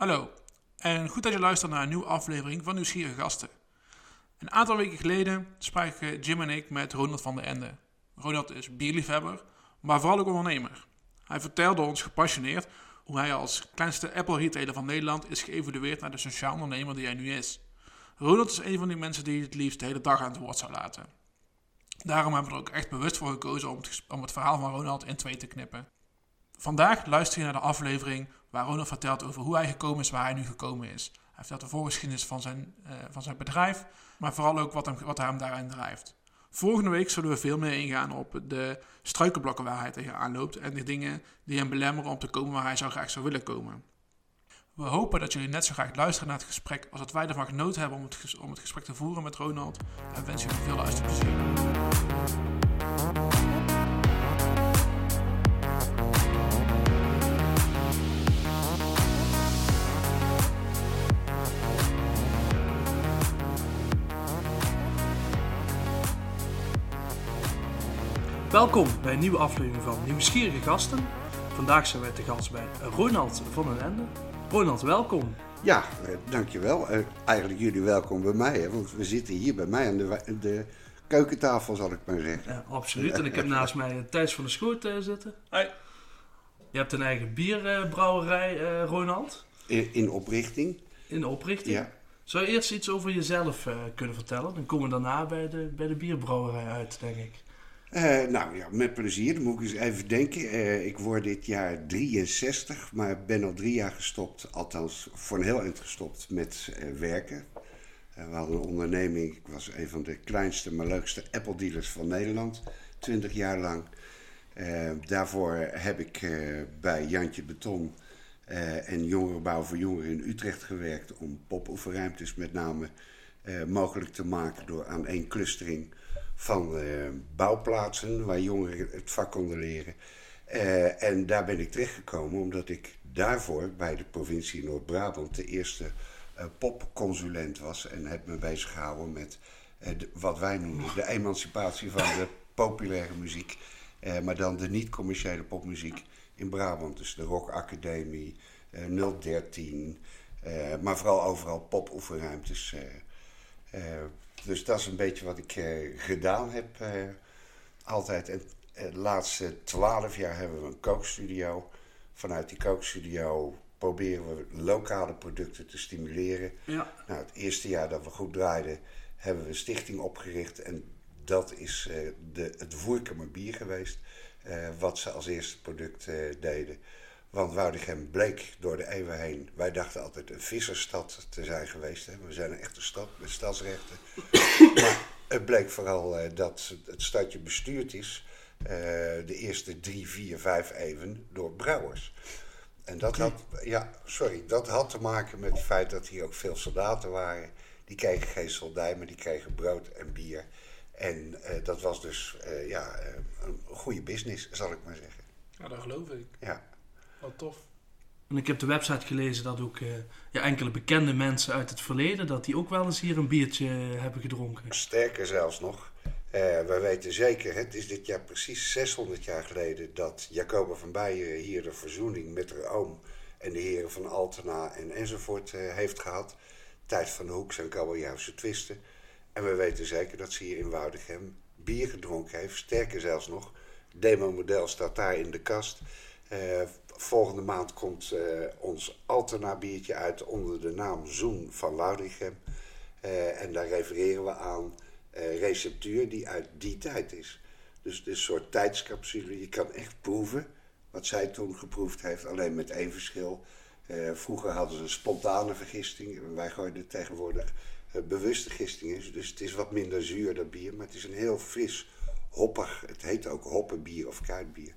Hallo, en goed dat je luistert naar een nieuwe aflevering van Nieuwsgierige Gasten. Een aantal weken geleden spraken Jim en ik met Ronald van der Ende. Ronald is bierliefhebber, maar vooral ook ondernemer. Hij vertelde ons gepassioneerd hoe hij als kleinste Apple-retailer van Nederland is geëvolueerd naar de sociaal ondernemer die hij nu is. Ronald is een van die mensen die het liefst de hele dag aan het woord zou laten. Daarom hebben we er ook echt bewust voor gekozen om het, om het verhaal van Ronald in twee te knippen. Vandaag luister je naar de aflevering waar Ronald vertelt over hoe hij gekomen is waar hij nu gekomen is. Hij vertelt de voorgeschiedenis van zijn, uh, van zijn bedrijf, maar vooral ook wat hem, wat hem daarin drijft. Volgende week zullen we veel meer ingaan op de struikelblokken waar hij tegenaan loopt en de dingen die hem belemmeren om te komen waar hij zou graag zou willen komen. We hopen dat jullie net zo graag luisteren naar het gesprek als dat wij ervan genoten hebben om het, om het gesprek te voeren met Ronald. En wensen jullie veel luisterplezier. Welkom bij een nieuwe aflevering van Nieuwsgierige Gasten. Vandaag zijn wij te gast bij Ronald van den Ende. Ronald, welkom. Ja, eh, dankjewel. Uh, eigenlijk jullie welkom bij mij, hè, want we zitten hier bij mij aan de, de keukentafel, zal ik maar zeggen. Ja, absoluut. En ik heb naast mij Thijs van de Schoot zitten. Hoi. Je hebt een eigen bierbrouwerij, Ronald. In, in, oprichting. In oprichting? Ja. Zou je eerst iets over jezelf kunnen vertellen? Dan komen we daarna bij de, bij de bierbrouwerij uit, denk ik. Uh, nou ja, met plezier. Dan moet ik eens even denken. Uh, ik word dit jaar 63, maar ben al drie jaar gestopt, althans voor een heel eind gestopt met uh, werken. we hadden een onderneming, ik was een van de kleinste, maar leukste Apple dealers van Nederland, 20 jaar lang. daarvoor heb ik bij Jantje Beton en Jongerenbouw voor Jongeren in Utrecht gewerkt om popoefenruimtes met name mogelijk te maken door aan één clustering van uh, bouwplaatsen waar jongeren het vak konden leren. Uh, en daar ben ik terechtgekomen omdat ik daarvoor bij de provincie Noord-Brabant de eerste uh, popconsulent was. En heb me bezig gehouden met wat wij noemen de emancipatie van de populaire muziek. maar dan de niet-commerciële popmuziek in Brabant. Dus de Rock Academie, 013. maar vooral overal popoefenruimtes dus dat is een beetje wat ik uh, gedaan heb uh, altijd. En uh, de laatste twaalf jaar hebben we een kookstudio. Vanuit die kookstudio proberen we lokale producten te stimuleren. Ja. Nou, het eerste jaar dat we goed draaiden, hebben we een stichting opgericht. En dat is de, het Voerkemer bier geweest. wat ze als eerste product deden. Want Woudegem bleek door de eeuwen heen. Wij dachten altijd een visserstad te zijn geweest. Hè. We zijn een echte stad met stadsrechten. maar het bleek vooral uh, dat het stadje bestuurd is. Uh, de eerste drie, vier, vijf eeuwen door brouwers. En dat had, ja, sorry, dat had te maken met het feit dat hier ook veel soldaten waren. Die kregen geen soldij, maar die kregen brood en bier. En uh, dat was dus ja, een goede business, zal ik maar zeggen. Ja, dat geloof ik. Ja. Wat tof. En ik heb de website gelezen dat ook uh, ja, enkele bekende mensen uit het verleden... dat die ook wel eens hier een biertje hebben gedronken. Sterker zelfs nog. Uh, we weten zeker, het is dit jaar precies 600 jaar geleden... dat Jacoba van Beieren hier de verzoening met haar oom... en de heren van Altena en enzovoort uh, heeft gehad. Tijd van de Hoeks en kabeljauwse twisten. En we weten zeker dat ze hier in Woudegem bier gedronken heeft. Sterker zelfs nog, demo-model staat daar in de kast... Uh, Volgende maand komt uh, ons Altena biertje uit onder de naam Zoen van Woudrichem. Uh, en daar refereren we aan receptuur die uit die tijd is. Dus het is een soort tijdscapsule. Je kan echt proeven wat zij toen geproefd heeft. Alleen met één verschil. vroeger hadden ze een spontane vergisting. Wij gooien tegenwoordig bewuste gistingen. Dus het is wat minder zuur dat bier. Maar het is een heel fris, hoppig. Het heet ook hoppenbier of kuitbier.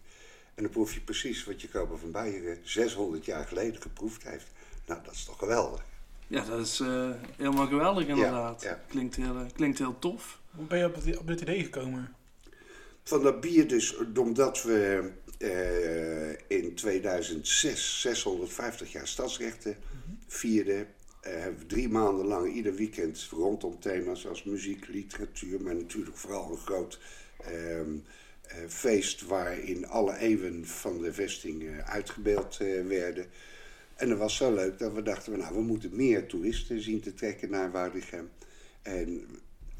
En dan proef je precies wat Jacoba van Beieren 600 jaar geleden geproefd heeft. Nou, dat is toch geweldig. Ja, dat is uh, helemaal geweldig inderdaad. Ja, Klinkt, heel, eh, klinkt heel tof. Hoe ben je op, het, op dit idee gekomen? Van dat bier dus, omdat we uh, in 2006 650 jaar stadsrechten mm vierden. hebben drie maanden lang ieder weekend rondom thema's als muziek, literatuur, maar natuurlijk vooral een groot... Ehm, eh, feest waarin alle eeuwen van de vesting eh, uitgebeeld eh, werden. En dat was zo leuk dat we dachten, nou, we moeten meer toeristen zien te trekken naar Woudrichem. En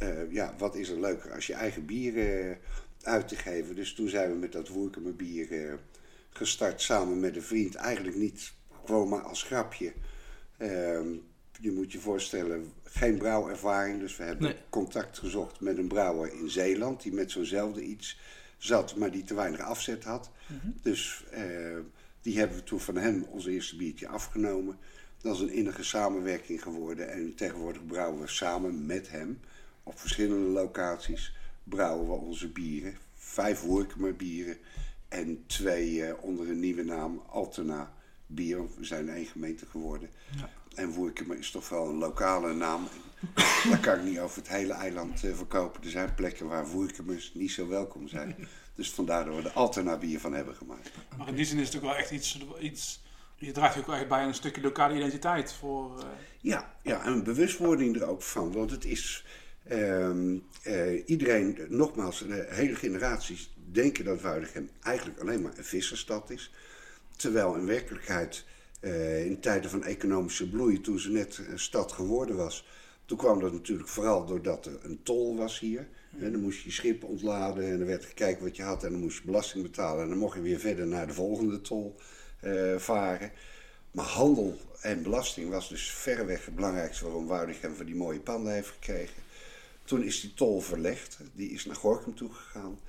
uh, ja, wat is er leuker als je eigen bier uh, uit te geven. Dus toen zijn we met dat Woerkemer bier uh, gestart samen met een vriend. Eigenlijk niet gewoon maar als grapje. Ehm, je moet je voorstellen, geen brouwervaring. Dus we hebben contact gezocht met een brouwer in Zeeland... die met zo'nzelfde iets zat, maar die te weinig afzet had. Mhm. Dus die hebben we toen van hem ons eerste biertje afgenomen. Dat is een innige samenwerking geworden. En tegenwoordig brouwen we samen met hem op verschillende locaties brouwen we onze bieren. Vijf Workemer bieren en twee uh, onder een nieuwe naam Altena bier. We zijn één gemeente geworden. Ja. En Workemer is toch wel een lokale naam. Dat kan ik niet over het hele eiland uh, verkopen. Er zijn plekken waar Workemers niet zo welkom zijn. Dus vandaar dat we er Altena bier van hebben gemaakt. Maar in die zin is het ook wel echt iets... iets je draagt ook echt bij een stukje lokale identiteit voor... Uh... Ja, ja, en een bewustwording er ook van. Want het is Ehm, eh, iedereen, nogmaals, de hele generaties denken dat Wuidegem eigenlijk alleen maar een visserstad is. Terwijl in werkelijkheid uh, in tijden van economische bloei, toen ze net een stad geworden was, toen kwam dat natuurlijk vooral doordat er een tol was hier. En dan moest je schip ontladen en er werd gekeken wat je had en dan moest je belasting betalen en dan mocht je weer verder naar de volgende tol uh, varen. Maar handel en belasting was dus verreweg het belangrijkste waarom Woudegem van die mooie panden heeft gekregen. Toen is die tol verlegd, die is naar Gorkum toegegaan.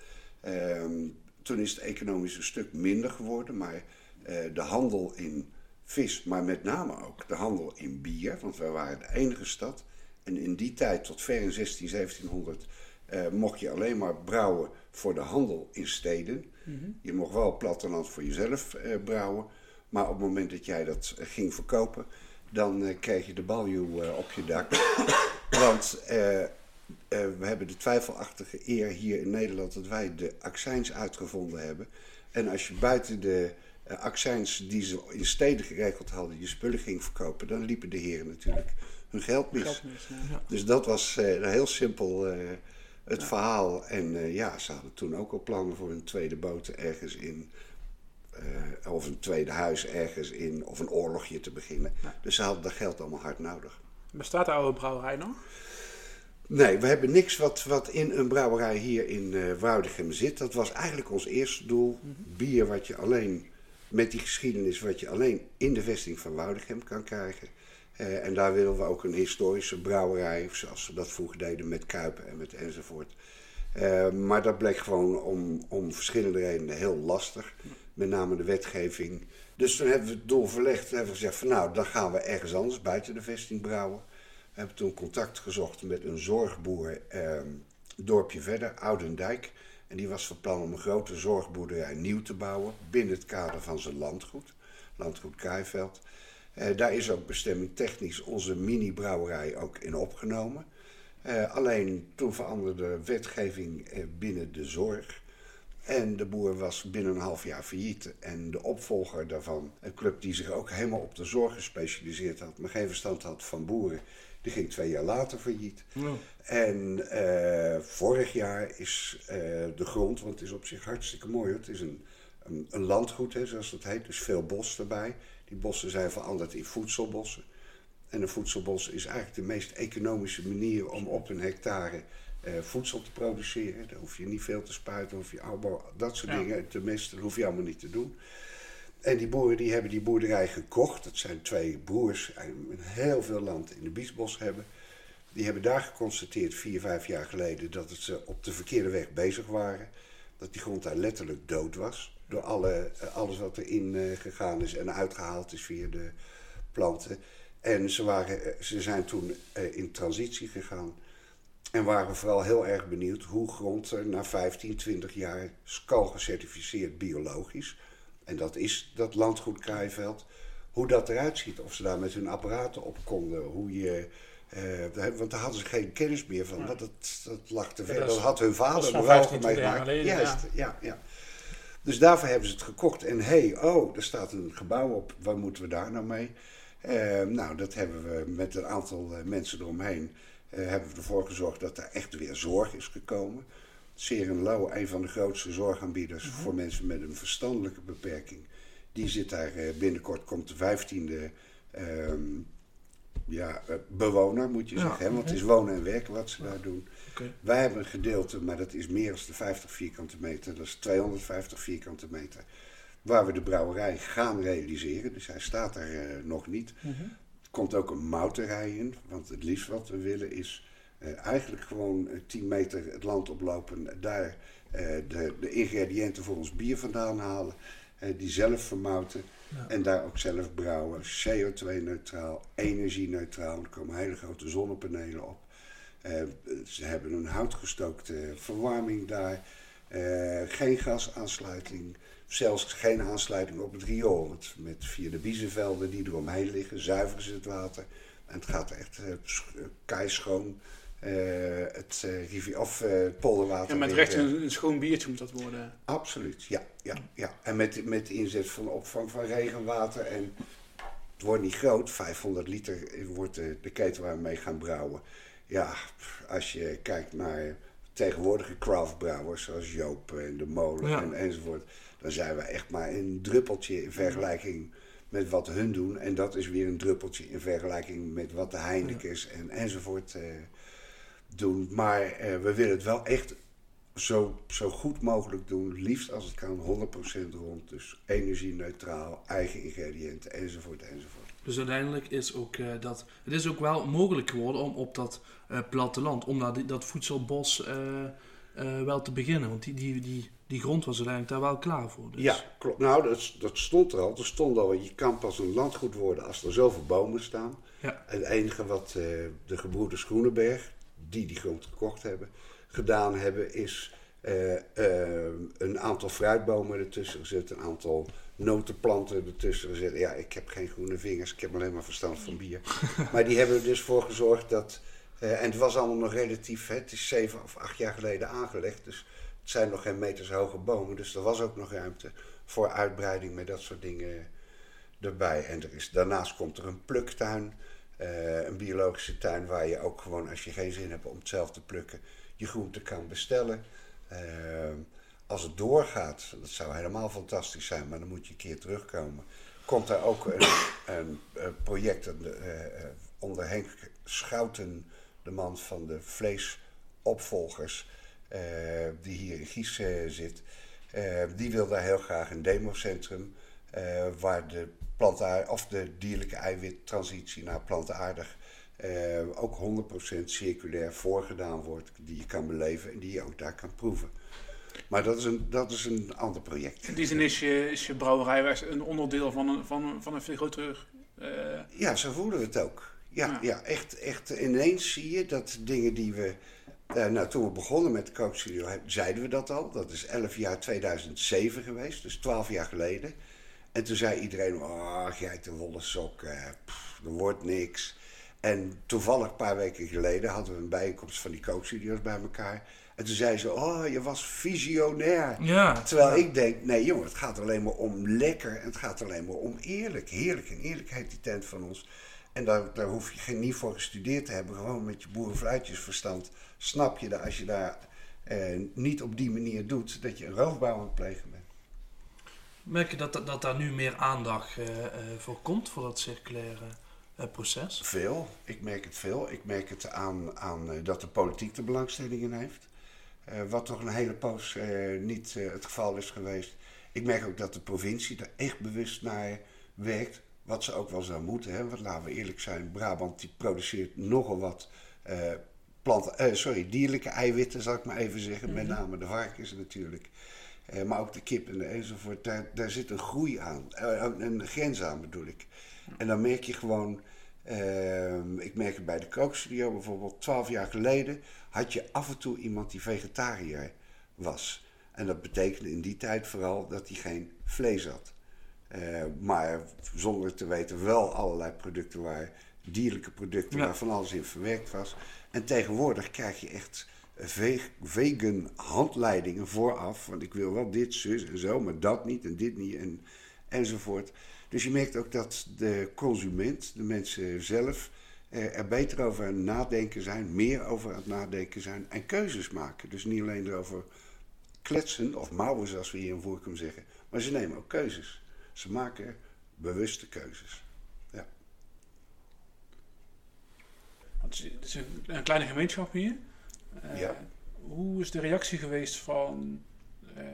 Um, toen is het economisch een stuk minder geworden, maar uh, de handel in vis, maar met name ook de handel in bier, want wij waren de enige stad. En in die tijd, tot ver in 16, 1700, uh, mocht je alleen maar brouwen voor de handel in steden. Mm -hmm. Je mocht wel platteland voor jezelf uh, brouwen, maar op het moment dat jij dat ging verkopen, dan kreeg je de baljuw op je dak. want we hebben de twijfelachtige eer hier in Nederland dat wij de accijns uitgevonden hebben. En als je buiten de accijns die ze in steden geregeld hadden, je spullen ging verkopen, dan liepen de heren natuurlijk hun geld mis. ja. Dus dat was uh, heel simpel het ja. verhaal. En ja, ze hadden toen ook al plannen voor een tweede boot ergens in. of een tweede huis ergens in, of een oorlogje te beginnen. Dus ze hadden dat geld allemaal hard nodig. Bestaat de oude brouwerij nog? Nee, we hebben niks wat, wat in een brouwerij hier in uh, zit. Dat was eigenlijk ons eerste doel. Mhm. Bier wat je alleen, met die geschiedenis, wat je alleen in de vesting van Woudegem kan krijgen. Uh, en daar willen we ook een historische brouwerij, zoals we dat vroeger deden met Kuipen en met enzovoort. Uh, maar dat bleek gewoon om, om verschillende redenen heel lastig. Met name de wetgeving. Dus toen hebben we het doel verlegd en hebben we gezegd van nou, dan gaan we ergens anders buiten de vesting brouwen. We hebben toen contact gezocht met een zorgboer eh, dorpje verder, Oudendijk. En die was van plan om een grote zorgboerderij nieuw te bouwen binnen het kader van zijn landgoed, landgoed Krijveld. Eh, daar is ook bestemming technisch onze mini-brouwerij ook in opgenomen. Uh, alleen toen veranderde de wetgeving eh, binnen de zorg. En de boer was binnen een half jaar failliet. En de opvolger daarvan, een club die zich ook helemaal op de zorg gespecialiseerd had, maar geen verstand had van boeren, die ging twee jaar later failliet. En uh, vorig jaar is uh, de grond, want het is op zich hartstikke mooi. Het is een, een, een landgoed, hè, zoals dat heet. Dus veel bos erbij. Die bossen zijn veranderd in voedselbossen. En een voedselbos is eigenlijk de meest economische manier om op een hectare uh, voedsel te produceren. Daar hoef je niet veel te spuiten, hoef je allemaal dat soort ja. dingen te mesten, dat hoef je allemaal niet te doen. En die boeren die hebben die boerderij gekocht. Dat zijn twee broers die heel veel land in de Biesbos hebben. Die hebben daar geconstateerd vier, vijf jaar geleden dat het ze op de verkeerde weg bezig waren. Dat die grond daar letterlijk dood was. Door alle, eh, alles wat erin uh, gegaan is en uitgehaald is via de planten. En ze, waren, eh, ze zijn toen uh, in transitie gegaan. En waren vooral heel erg benieuwd hoe grond er na 15, 20 jaar skal gecertificeerd biologisch en dat is dat landgoed Krijveld, hoe dat eruit ziet. Of ze daar met hun apparaten op konden, hoe je... Uh, want daar hadden ze geen kennis meer van. Dat, dat lag te ver. Ja, dat, dat, had hun vader nog wel meegemaakt. Juist, ja. ja, ja. Dus daarvoor hebben ze het gekocht. En hé, hey, oh, er staat een gebouw op. Waar moeten we daar nou mee? Uh, nou, dat hebben we met een aantal uh, mensen eromheen. hebben we ervoor gezorgd dat er echt weer zorg is gekomen. Serenlo, een van de grootste zorgaanbieders -hmm. voor mensen met een verstandelijke beperking Die zit daar binnenkort, komt de vijftiende ehm, ja, bewoner, moet je zeggen. Hè? Want het is wonen en werken wat ze daar doen. Wij hebben een gedeelte, maar dat is meer dan de 50 vierkante meter. Dat is 250 vierkante meter. Waar we de brouwerij gaan realiseren. Dus hij staat er uh, nog niet. Mhm. Er komt ook een mouterij in. Want het liefst wat we willen is uh, eigenlijk gewoon 10 eh, meter het land oplopen. Daar de, de, ingrediënten voor ons bier vandaan halen. die zelf vermouten. En daar ook zelf brouwen. CO2-neutraal, energie-neutraal. Er komen hele grote zonnepanelen op. Eh, ze hebben een houtgestookte verwarming daar. Uh, geen gasaansluiting. Zelfs geen aansluiting op het riool. Want met, via de biezenvelden die eromheen liggen, zuiveren ze het water. En het gaat echt uh, keischoon. het rivier, of polderwater. En met recht een, een, schoon biertje moet dat worden. Absoluut, ja. ja, ja. En met, met inzet van opvang van regenwater. En het wordt niet groot, 500 liter wordt de, de keten waar we mee gaan brouwen ja, als je kijkt naar tegenwoordige craftbrouwers zoals Joop en De Molen en, enzovoort, dan zijn we echt maar een druppeltje in vergelijking met wat hun doen. En dat is weer een druppeltje in vergelijking met wat de Heinekens en, enzovoort eh, doen. Maar eh, we willen het wel echt zo, zo goed mogelijk doen. Liefst als het kan 100% rond. Dus energie-neutraal, eigen ingrediënten enzovoort enzovoort. Dus uiteindelijk is ook uh, dat. Het is ook wel mogelijk geworden om op dat uh, platteland, om dat, dat voedselbos uh, wel te beginnen. Want die, die, die, die grond was uiteindelijk daar wel klaar voor. Dus. Ja, klopt. Nou, dat, dat stond er al. Er stond al, je kan pas een landgoed worden als er zoveel bomen staan. Ja. het enige wat de gebroeders Groenenberg, die die grond gekocht hebben, gedaan hebben, is een aantal fruitbomen ertussen gezet, een aantal notenplanten ertussen gezet. Ja, ik heb geen groene vingers, ik heb alleen maar verstand van bier. maar die hebben er dus voor gezorgd dat. Uh, en het was allemaal nog relatief, hè, het is zeven of acht jaar geleden aangelegd. Dus het zijn nog geen meters hoge bomen. Dus er was ook nog ruimte voor uitbreiding met dat soort dingen erbij. En er is, daarnaast komt er een pluktuin. Uh, een biologische tuin waar je ook gewoon, als je geen zin hebt om het zelf te plukken, je groente kan bestellen. Uh, als het doorgaat, dat zou helemaal fantastisch zijn, maar dan moet je een keer terugkomen. Komt er ook een, een, project uh, onder Henk Schouten, de man van de vleesopvolgers, uh, die hier in Gies zit. die wil daar heel graag een democentrum waar de, plantaar, of de dierlijke eiwittransitie naar plantaardig ook 100% circulair voorgedaan wordt, die je kan beleven en die je ook daar kan proeven. Maar dat is een, dat is een ander project. In die zin is je, is je brouwerij een onderdeel van een, van, van een veel groter... Uh... Ja, zo voelen we het ook. Ja, ja. echt, echt ineens zie je dat dingen die we... Uh, nou, toen we begonnen met de kookstudio zeiden we dat al. Dat is 11 jaar 2007 geweest, dus 12 jaar geleden. En toen zei iedereen, oh, geitenwolle sokken, pff, er wordt niks. En toevallig een paar weken geleden hadden we een bijeenkomst van die kookstudio's bij elkaar. En toen zei ze, oh, je was visionair. Ja. Terwijl ik denk, nee jongen, het gaat alleen maar om lekker. En het gaat alleen maar om eerlijk. Heerlijk. En eerlijkheid die tent van ons. En daar, daar hoef je geen niet voor gestudeerd te hebben. Gewoon met je boerenfluitjesverstand snap je dat als je daar eh, niet op die manier doet, dat je een roofbouw aan het plegen bent. Merk je dat, dat, dat daar nu meer aandacht uh, voor komt, voor dat circulaire proces? Veel. Ik merk het veel. Ik merk het aan, aan dat de politiek er belangstelling in heeft. Eh, wat toch een hele poos uh, niet uh, het geval is geweest. Ik merk ook dat de provincie er echt bewust naar werkt. Wat ze ook wel zou moeten. Hè? Want laten we eerlijk zijn, Brabant die produceert nogal wat planten, sorry, dierlijke eiwitten, zal ik maar even zeggen. Met mhm. name de varkens natuurlijk. maar ook de kippen enzovoort. Daar, daar zit een groei aan. een grens aan bedoel ik. En dan merk je gewoon ik merk het bij de kookstudio bijvoorbeeld, twaalf jaar geleden had je af en toe iemand die vegetariër was. En dat betekende in die tijd vooral dat hij geen vlees had. Uh, maar zonder te weten wel allerlei producten waar dierlijke producten waar van alles in verwerkt was. En tegenwoordig krijg je echt vegan handleidingen vooraf. Want ik wil wel dit, zus en zo, maar dat niet en dit niet en, enzovoort. Dus je merkt ook dat de consument, de mensen zelf, er beter over aan het nadenken zijn, meer over aan het nadenken zijn en keuzes maken. Dus niet alleen erover kletsen of mouwen, zoals we hier in Voorkum zeggen, maar ze nemen ook keuzes. Ze maken bewuste keuzes. Ja. Het is een, kleine gemeenschap hier. Eh, Ja. Hoe is de reactie geweest van eh,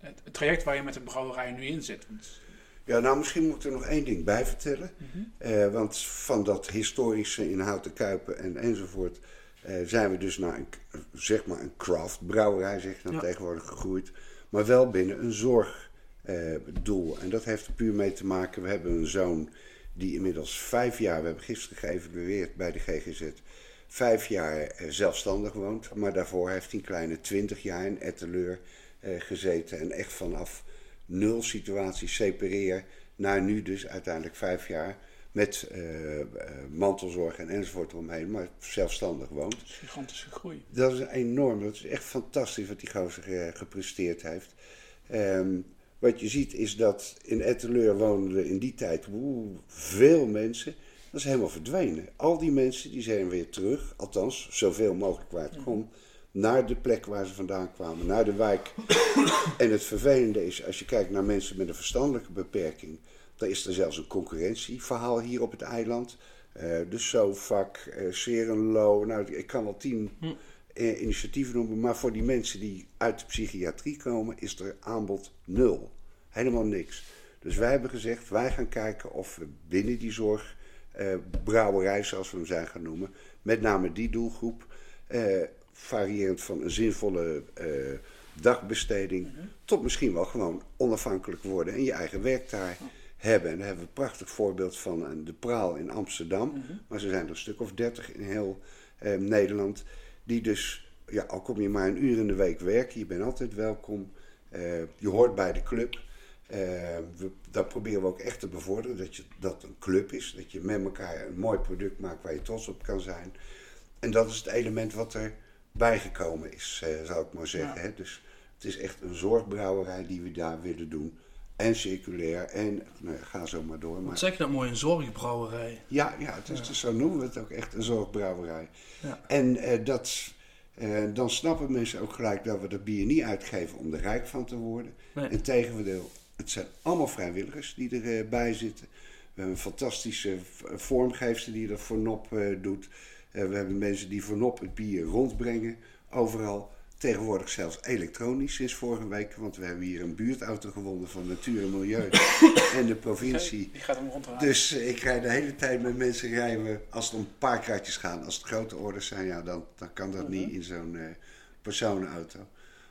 het, het traject waar je met de brouwerij nu in zit? Want, Ja, nou misschien moet ik er nog één ding bij vertellen. Eh, want van dat historische in Houten Kuipen en enzovoort eh, zijn we dus naar een, zeg maar een craft brouwerij, zeg dan Ja. tegenwoordig gegroeid. Maar wel binnen een zorgdoel. en dat heeft er puur mee te maken. We hebben een zoon die inmiddels vijf jaar, we hebben gisteren geëvalueerd bij de GGZ, vijf jaar eh, zelfstandig woont. Maar daarvoor heeft hij een kleine twintig jaar in Etteleur eh, gezeten. En echt vanaf nul situatie separeer naar nu dus uiteindelijk vijf jaar met eh, eh, mantelzorg en enzovoort eromheen, maar zelfstandig woont. dat is gigantische groei. Dat is enorm. Dat is echt fantastisch wat die gozer eh, gepresteerd heeft. Ehm, wat je ziet is dat in Etteleur woonden er in die tijd woe, veel mensen. Dat is helemaal verdwenen. Al die mensen die zijn weer terug, althans zoveel mogelijk waar het kon, naar de plek waar ze vandaan kwamen, naar de wijk. en het vervelende is, als je kijkt naar mensen met een verstandelijke beperking, dan is er zelfs een concurrentieverhaal hier op het eiland. Eh de Sofak, eh Serenlo, nou, ik kan wel tien eh, initiatieven noemen, maar voor die mensen die uit de psychiatrie komen, is er aanbod nul. Helemaal niks. Dus wij hebben gezegd, wij gaan kijken of we binnen die zorgbrouwerij, zoals we hem zijn gaan noemen, met name die doelgroep, eh, variërend van een zinvolle eh, dagbesteding, tot misschien wel gewoon onafhankelijk worden en je eigen werk daar hebben. En daar hebben we een prachtig voorbeeld van de Praal in Amsterdam, maar ze zijn er een stuk of dertig in heel eh, Nederland, die dus, ja, al kom je maar een uur in de week werken, je bent altijd welkom, eh, je hoort bij de club. We, dat proberen we ook echt te bevorderen, dat je, dat een club is, dat je met elkaar een mooi product maakt waar je trots op kan zijn. En dat is het element wat er bijgekomen is, eh, zou ik maar zeggen. Ja. Dus het is echt een zorgbrouwerij die we daar willen doen. En circulair en nou, ja, ga zo maar door. Wat Maar zeg je dat mooi, een zorgbrouwerij. ja, ja, het is, dus zo noemen we het ook echt, een zorgbrouwerij. Ja. En eh, dat, eh, dan snappen mensen ook gelijk dat we dat bier niet uitgeven om er rijk van te worden. Nee. Integendeel, het zijn allemaal vrijwilligers die erbij bij zitten. We hebben een fantastische vormgeefster die dat voor NOP doet. Eh, we hebben mensen die voor NOP het bier rondbrengen, overal. Tegenwoordig zelfs elektronisch sinds vorige week, want we hebben hier een buurtauto gewonnen van Natuur en Milieu en de provincie. Die gaat hem ronddraaien. Dus eh, ik rijd de hele tijd met mensen rijden. Als het om een paar kratjes gaan, als het grote orders zijn, ja, dan, dan kan dat niet in zo'n eh, personenauto.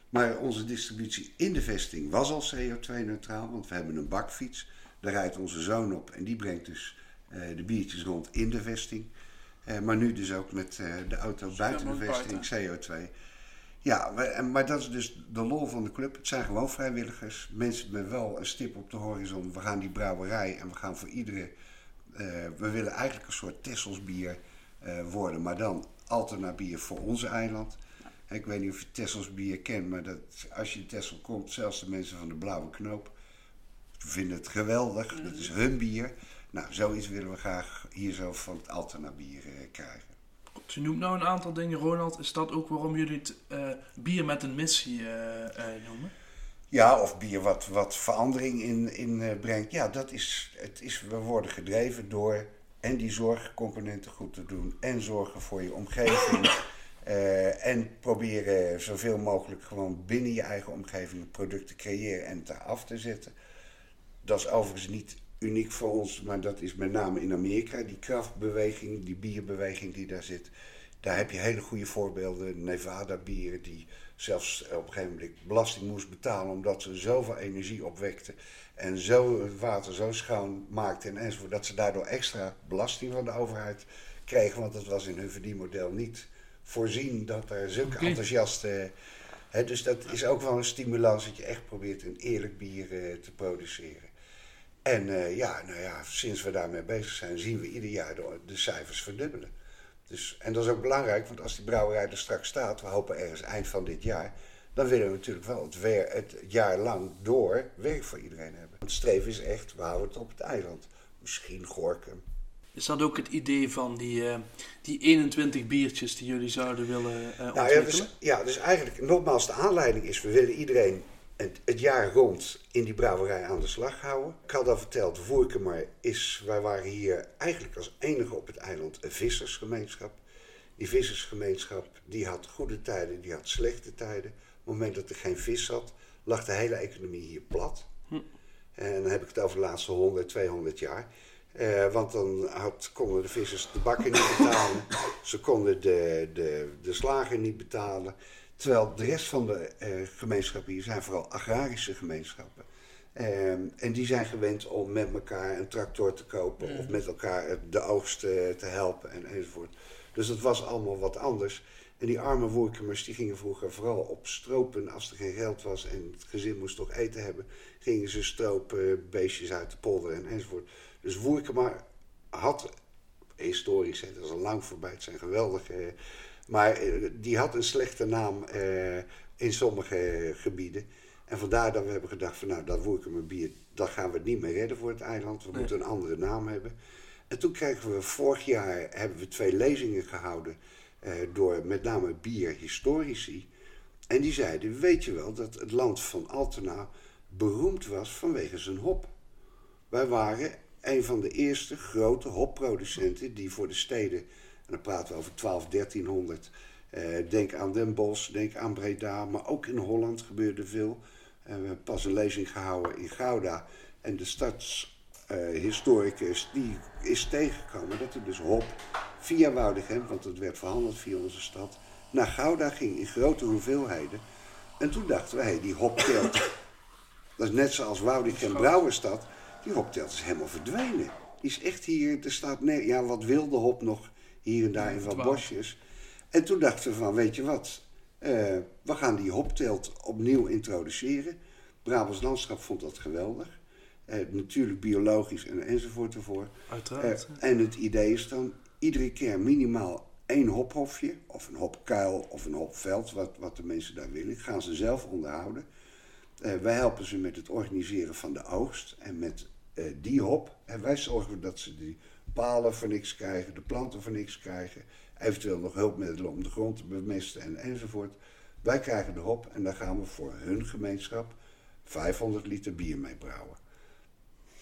Maar onze distributie in de vesting was al CO2-neutraal, want we hebben een bakfiets. Daar rijdt onze zoon op en die brengt dus de biertjes rond in de vesting. Eh, maar nu dus ook met eh, de auto buiten de vesting, CO2. Ja, maar, dat is dus de lol van de club. Het zijn gewoon vrijwilligers. Mensen met wel een stip op de horizon. We gaan die brouwerij en we gaan voor iedere... eh, we willen eigenlijk een soort Tesselsbier eh, worden. Maar dan alternatief bier voor onze eiland. Ik weet niet of je Tessels bier kent, maar dat, als je in Tessel komt, zelfs de mensen van de Blauwe Knoop vinden het geweldig. Dat is hun bier. Nou, zoiets willen we graag hier zo van het Altena bier eh, krijgen. Je noemt nou een aantal dingen, Ronald. Is dat ook waarom jullie het eh, bier met een missie eh, eh, noemen? Ja, of bier wat, wat verandering in, in brengt. Ja, dat is, het is, we worden gedreven door en die zorgcomponenten goed te doen. En zorgen voor je omgeving. en proberen zoveel mogelijk gewoon binnen je eigen omgeving een product te creëren en te af te zetten. Dat is overigens niet uniek voor ons, maar dat is met name in Amerika. Die kraftbeweging, die bierbeweging die daar zit. Daar heb je hele goede voorbeelden. Nevada bieren die zelfs op een gegeven moment belasting moest betalen omdat ze zoveel energie opwekten. En zo het water zo schoon maakten en enzovoort. Dat ze daardoor extra belasting van de overheid kregen. Want dat was in hun verdienmodel niet voorzien dat er zulke Oké. enthousiaste... Hè, dus dat is ook wel een stimulans dat je echt probeert een eerlijk bier eh, te produceren. En eh, ja, nou ja, sinds we daarmee bezig zijn, zien we ieder jaar de, de cijfers verdubbelen. Dus, en dat is ook belangrijk, want als die brouwerij er straks staat, we hopen ergens eind van dit jaar, dan willen we natuurlijk wel het, weer, het jaar lang door werk voor iedereen hebben. Want het streven is echt, we houden het op het eiland. Misschien Gorkum. Is dat ook het idee van die, eh, die 21 biertjes die jullie zouden willen eh Nou ja ontwikkelen? dus, ja, dus eigenlijk, nogmaals, de aanleiding is, we willen iedereen het, het jaar rond in die brouwerij aan de slag houden. Ik had al verteld, Voerkemer is, wij waren hier eigenlijk als enige op het eiland een vissersgemeenschap. Die vissersgemeenschap die had goede tijden, die had slechte tijden. Op het moment dat er geen vis zat, lag de hele economie hier plat. En dan heb ik het over de laatste 100, 200 jaar. Eh, want dan had, konden de vissers de bakken niet betalen. Ze konden de, de, de slager niet betalen. Terwijl de rest van de eh, gemeenschappen hier zijn vooral agrarische gemeenschappen. Ehm, en die zijn gewend om met elkaar een tractor te kopen of met elkaar de oogst te helpen en enzovoort. Dus dat was allemaal wat anders. En die arme woerkemers die gingen vroeger vooral op stropen als er geen geld was en het gezin moest toch eten hebben. Gingen ze stropen, beestjes uit de polder en enzovoort. Dus Woerkema had, historisch, hè, dat is al lang voorbij, het zijn geweldige... Maar eh, die had een slechte naam eh, in sommige gebieden. En vandaar dat we hebben gedacht van nou, dat bier, dat gaan we niet meer redden voor het eiland. We Nee. moeten een andere naam hebben. En toen kregen we vorig jaar hebben we twee lezingen gehouden eh, door met name bierhistorici. En die zeiden, weet je wel dat het land van Altena beroemd was vanwege zijn hop. Wij waren een van de eerste grote hopproducenten die voor de steden, en dan praten we over 12, 1300, eh, denk aan Den Bosch, denk aan Breda, maar ook in Holland gebeurde veel. We hebben pas een lezing gehouden in Gouda en de stadshistoricus die is tegengekomen dat er dus hop via Woudegem, want het werd verhandeld via onze stad, naar Gouda ging in grote hoeveelheden. En toen dachten hé, die hopteelt dat is net zoals Woudichem Brouwerstad. Die hopteelt is helemaal verdwenen. Die is echt hier, er staat nee, ja, wat wilde hop nog hier en daar in wat bosjes. En toen dachten we van, weet je wat, eh, we gaan die hopteelt opnieuw introduceren. Brabants Landschap vond dat geweldig. Eh, natuurlijk biologisch en, enzovoort ervoor. Uiteraard. Eh, en het idee is dan iedere keer minimaal één hophofje, of een hopkuil of een hopveld, wat, wat de mensen daar willen. Gaan ze zelf onderhouden. Wij helpen ze met het organiseren van de oogst en met die hop. En wij zorgen dat ze die palen voor niks krijgen, de planten voor niks krijgen. Eventueel nog hulpmiddelen om de grond te bemesten en, enzovoort. Wij krijgen de hop en daar gaan we voor hun gemeenschap 500 liter bier mee brouwen.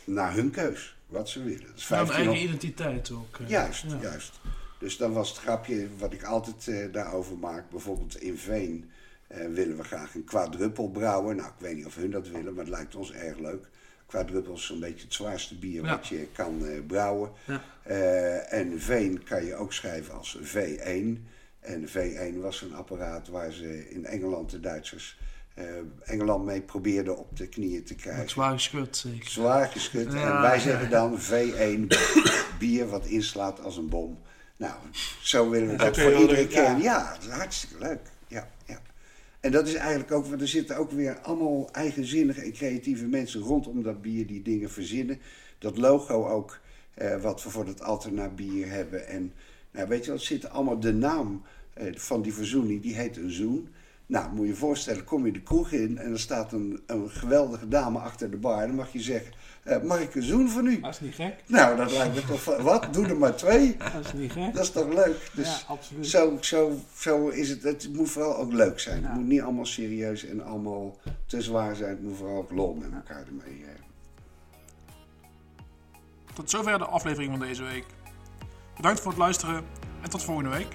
Naar hun keus, wat ze willen. Dat is Ja, een 1500 eigen identiteit ook. eh. Juist, Ja. juist. Dus dan was het grapje wat ik altijd eh, daarover maak. Bijvoorbeeld in Veen eh, willen we graag een quadruppel brouwen. Nou, ik weet niet of hun dat willen, maar het lijkt ons erg leuk. Quadruppel is zo'n beetje het zwaarste bier Ja. wat je kan eh, brouwen. Ja. Eh, en Veen kan je ook schrijven als V1. En V1 was een apparaat waar ze in Engeland de Duitsers eh, Engeland mee probeerden op de knieën te krijgen. Met zwaar geschud zeker. Zwaar geschud. Ja, en wij ja, zeggen ja. dan V1 bier wat inslaat als een bom. Nou, zo willen we dat voor iedere keer. Ja, dat is hartstikke leuk. Ja, ja. En dat is eigenlijk ook, want er zitten ook weer allemaal eigenzinnige en creatieve mensen rondom dat bier die dingen verzinnen. Dat logo ook, eh, wat we voor dat Alterna bier hebben. En nou, weet je wat, zit allemaal de naam eh, van die verzoening, die heet een zoen. Nou, moet je je voorstellen, kom je de kroeg in en er staat een, een geweldige dame achter de bar. Dan mag je zeggen, eh, mag ik een zoen van u? Dat is niet gek. Nou, dat lijkt me toch wat? Doe er maar twee. Dat is niet gek. Dat is toch leuk? Dus ja, absoluut. zo, zo, zo is het. Het moet vooral ook leuk zijn. Ja. Het moet niet allemaal serieus en allemaal te zwaar zijn. Het moet vooral ook lol met elkaar ermee. eh. Tot zover de aflevering van deze week. Bedankt voor het luisteren en tot volgende week.